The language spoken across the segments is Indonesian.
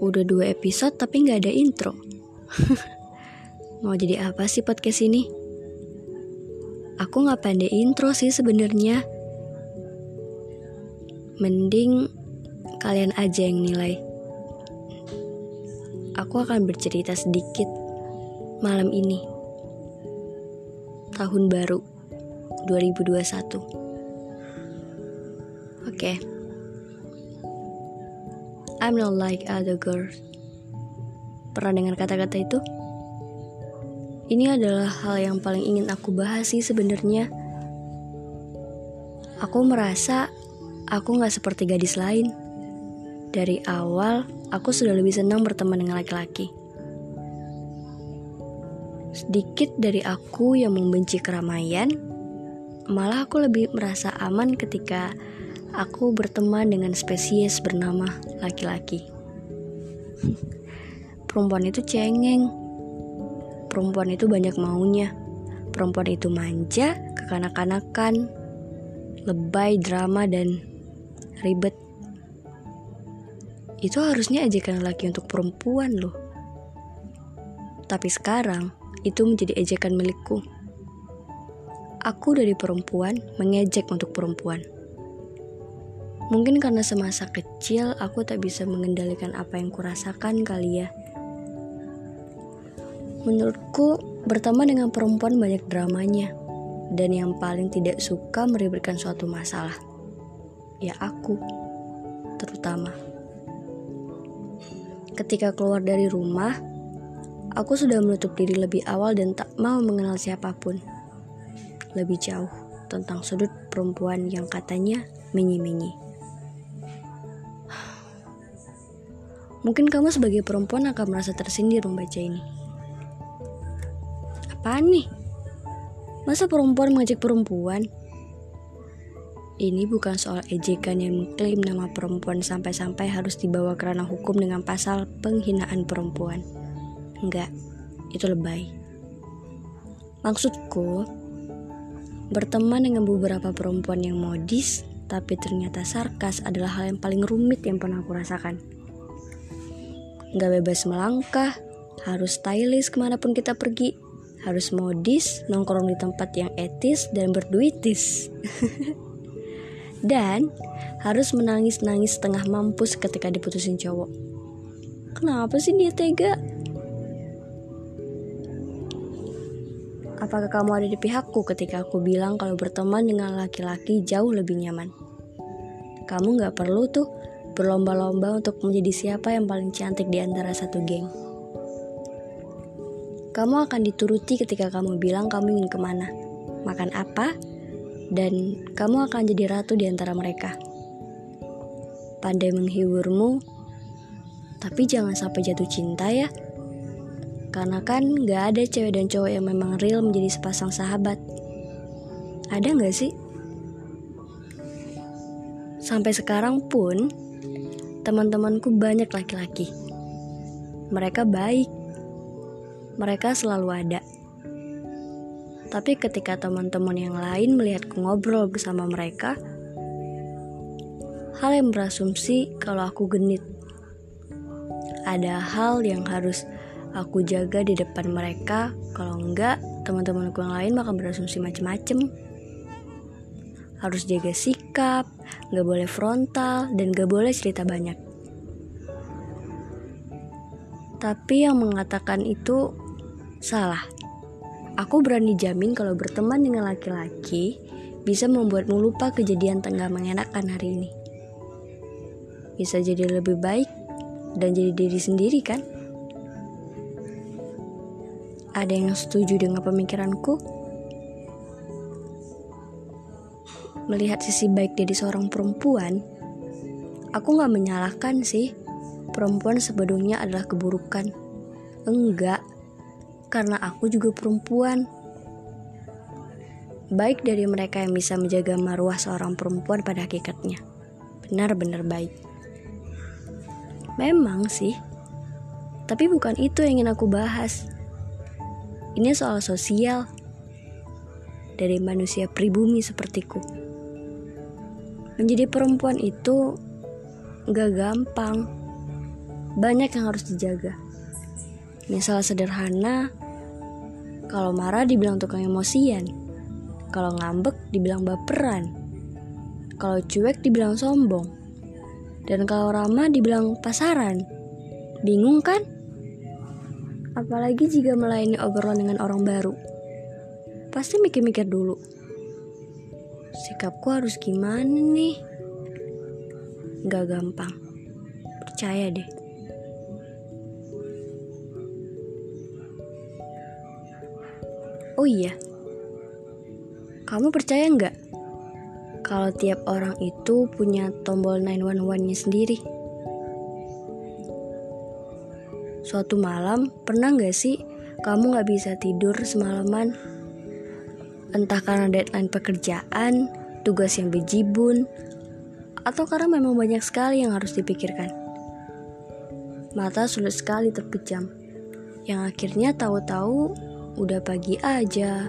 Udah dua episode tapi nggak ada intro. Mau jadi apa sih podcast ini? Aku nggak pandai intro sih sebenarnya. Mending kalian aja yang nilai. Aku akan bercerita sedikit malam ini. Tahun baru 2021. Oke. Okay. I'm not like other girls. Pernah dengar kata-kata itu? Ini adalah hal yang paling ingin aku bahas sih sebenarnya. Aku merasa aku gak seperti gadis lain. Dari awal, aku sudah lebih senang berteman dengan laki-laki. Sedikit dari aku yang membenci keramaian, malah aku lebih merasa aman ketika aku berteman dengan spesies bernama laki-laki. Perempuan itu cengeng. Perempuan itu banyak maunya. Perempuan itu manja, kekanak-kanakan, lebay, drama, dan ribet. Itu harusnya ejekan laki untuk perempuan loh. Tapi sekarang, itu menjadi ejekan milikku. Aku dari perempuan mengejek untuk perempuan. Mungkin karena semasa kecil aku tak bisa mengendalikan apa yang kurasakan kali ya. Menurutku, berteman dengan perempuan banyak dramanya. Dan yang paling tidak suka meribetkan suatu masalah. Ya aku, terutama. Ketika keluar dari rumah, aku sudah menutup diri lebih awal dan tak mau mengenal siapa pun. Lebih jauh tentang sudut perempuan yang katanya menyi-menyi. Mungkin kamu sebagai perempuan akan merasa tersindir membaca ini. Apaan nih? Masa perempuan mengajak perempuan? Ini bukan soal ejekan yang mengklaim nama perempuan sampai-sampai harus dibawa ke ranah hukum dengan pasal penghinaan perempuan. Enggak, itu lebay. Maksudku, berteman dengan beberapa perempuan yang modis tapi ternyata sarkas adalah hal yang paling rumit yang pernah aku rasakan nggak bebas melangkah, harus stylish ke mana pun kita pergi, harus modis, nongkrong di tempat yang etis dan berduitis. dan harus menangis-nangis setengah mampus ketika diputusin cowok. Kenapa sih dia tega? Apakah kamu ada di pihakku ketika aku bilang kalau berteman dengan laki-laki jauh lebih nyaman? Kamu gak perlu tuh berlomba-lomba untuk menjadi siapa yang paling cantik di antara satu geng. Kamu akan dituruti ketika kamu bilang kamu ingin ke mana, makan apa, dan kamu akan jadi ratu di antara mereka. Pandai menghiburmu, tapi jangan sampai jatuh cinta ya. Karena kan gak ada cewek dan cowok yang memang real menjadi sepasang sahabat. Ada gak sih? Sampai sekarang pun, Teman-temanku banyak laki-laki. Mereka baik. Mereka selalu ada. Tapi ketika teman-teman yang lain melihatku ngobrol bersama mereka, hal yang berasumsi kalau aku genit. Ada hal yang harus aku jaga di depan mereka, kalau enggak teman-temanku yang lain akan berasumsi macem-macem. Harus jaga sikap, gak boleh frontal, dan gak boleh cerita banyak. Tapi yang mengatakan itu salah. Aku berani jamin kalau berteman dengan laki-laki bisa membuatmu lupa kejadian tengah mengenakan hari ini. Bisa jadi lebih baik dan jadi diri sendiri kan? Ada yang setuju dengan pemikiranku? Melihat sisi baik dari seorang perempuan, aku gak menyalahkan sih. Perempuan sebetulnya adalah keburukan. Enggak, karena aku juga perempuan. Baik dari mereka yang bisa menjaga maruah seorang perempuan pada hakikatnya. Benar-benar baik. Memang sih, tapi bukan itu yang ingin aku bahas. Ini soal sosial dari manusia pribumi sepertiku. Menjadi perempuan itu gak gampang. banyak yang harus dijaga. Misal sederhana, kalau marah dibilang tukang emosian, kalau ngambek dibilang baperan, kalau cuek dibilang sombong, dan kalau ramah dibilang pasaran. Bingung kan? Apalagi jika melayani obrolan dengan orang baru. Pasti mikir-mikir dulu. Sikapku harus gimana nih? Gak gampang. Percaya deh. Oh iya, kamu percaya nggak kalau tiap orang itu punya tombol 911-nya sendiri? Suatu malam, pernah nggak sih kamu nggak bisa tidur semalaman? Entah karena deadline pekerjaan, tugas yang bejibun, atau karena memang banyak sekali yang harus dipikirkan. Mata sulit sekali terpejam, yang akhirnya tahu-tahu Udah pagi aja.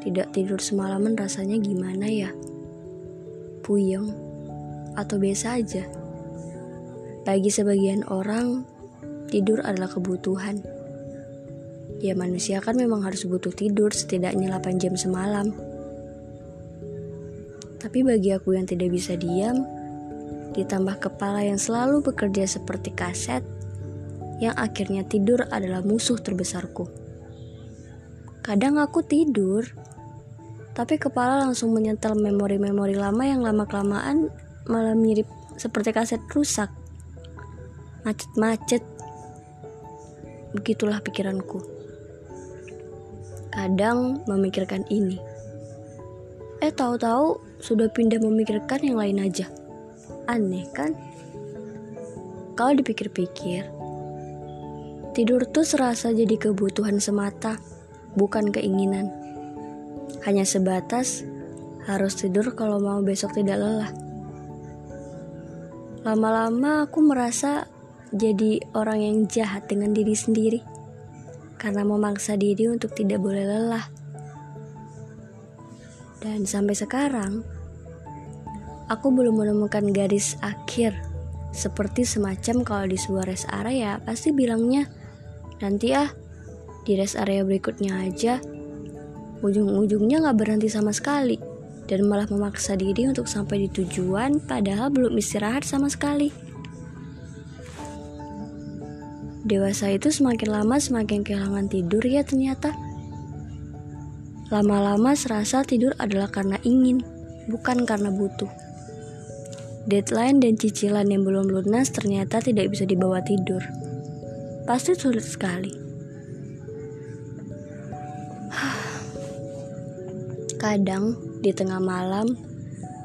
Tidak tidur semalaman rasanya gimana ya? Puyeng atau biasa aja? Bagi sebagian orang, tidur adalah kebutuhan. Ya manusia kan memang harus butuh tidur setidaknya 8 jam semalam. Tapi bagi aku yang tidak bisa diam, ditambah kepala yang selalu bekerja seperti kaset, yang akhirnya tidur adalah musuh terbesarku. Kadang aku tidur, tapi kepala langsung menyetel memori-memori lama yang lama-kelamaan malah mirip seperti kaset rusak. Macet-macet. Begitulah pikiranku. Kadang memikirkan ini. Eh tahu-tahu sudah pindah memikirkan yang lain aja. Aneh kan? Kalau dipikir-pikir, Tidur tuh serasa jadi kebutuhan semata, bukan keinginan. Hanya sebatas harus tidur kalau mau besok tidak lelah. Lama-lama aku merasa jadi orang yang jahat dengan diri sendiri karena memaksa diri untuk tidak boleh lelah. Dan sampai sekarang, aku belum menemukan garis akhir seperti semacam kalau di sebuah rest area pasti bilangnya Nanti ah, di rest area berikutnya aja. Ujung-ujungnya gak berhenti sama sekali. Dan malah memaksa diri untuk sampai di tujuan padahal belum istirahat sama sekali. Dewasa itu semakin lama semakin kehilangan tidur ya ternyata. Lama-lama serasa tidur adalah karena ingin, bukan karena butuh. Deadline dan cicilan yang belum lunas ternyata tidak bisa dibawa tidur pasti sulit sekali. Kadang di tengah malam,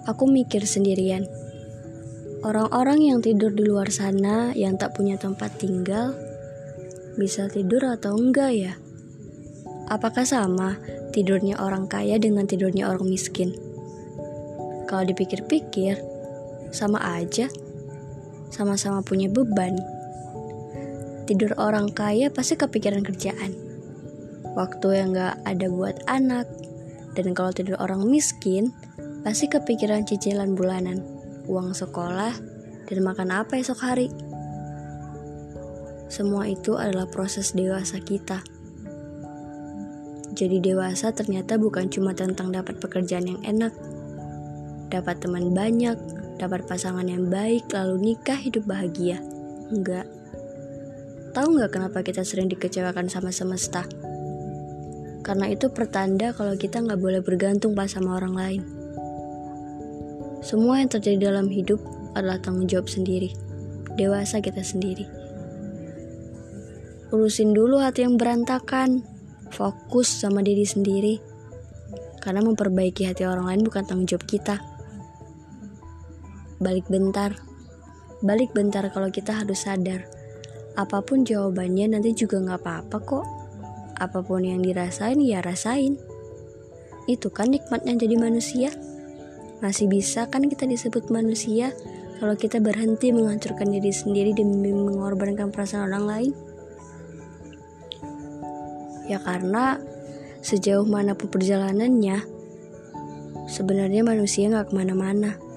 aku mikir sendirian. Orang-orang yang tidur di luar sana yang tak punya tempat tinggal, bisa tidur atau enggak ya? Apakah sama tidurnya orang kaya dengan tidurnya orang miskin? Kalau dipikir-pikir, sama aja. Sama-sama punya beban tidur orang kaya pasti kepikiran kerjaan. Waktu yang gak ada buat anak. Dan kalau tidur orang miskin, pasti kepikiran cicilan bulanan, uang sekolah, dan makan apa esok hari. Semua itu adalah proses dewasa kita. Jadi dewasa ternyata bukan cuma tentang dapat pekerjaan yang enak, dapat teman banyak, dapat pasangan yang baik, lalu nikah hidup bahagia. Enggak. Tahu nggak kenapa kita sering dikecewakan sama semesta? Karena itu pertanda kalau kita nggak boleh bergantung pas sama orang lain. Semua yang terjadi dalam hidup adalah tanggung jawab sendiri. Dewasa kita sendiri. Urusin dulu hati yang berantakan. Fokus sama diri sendiri. Karena memperbaiki hati orang lain bukan tanggung jawab kita. Balik bentar. Balik bentar kalau kita harus sadar apa pun jawabannya nanti juga nggak apa-apa kok. Apa pun yang dirasain ya rasain. Itu kan nikmatnya jadi manusia. Masih bisa kan kita disebut manusia kalau kita berhenti menghancurkan diri sendiri demi mengorbankan perasaan orang lain. Ya karena sejauh mana pun perjalanannya, sebenarnya manusia nggak ke mana-mana.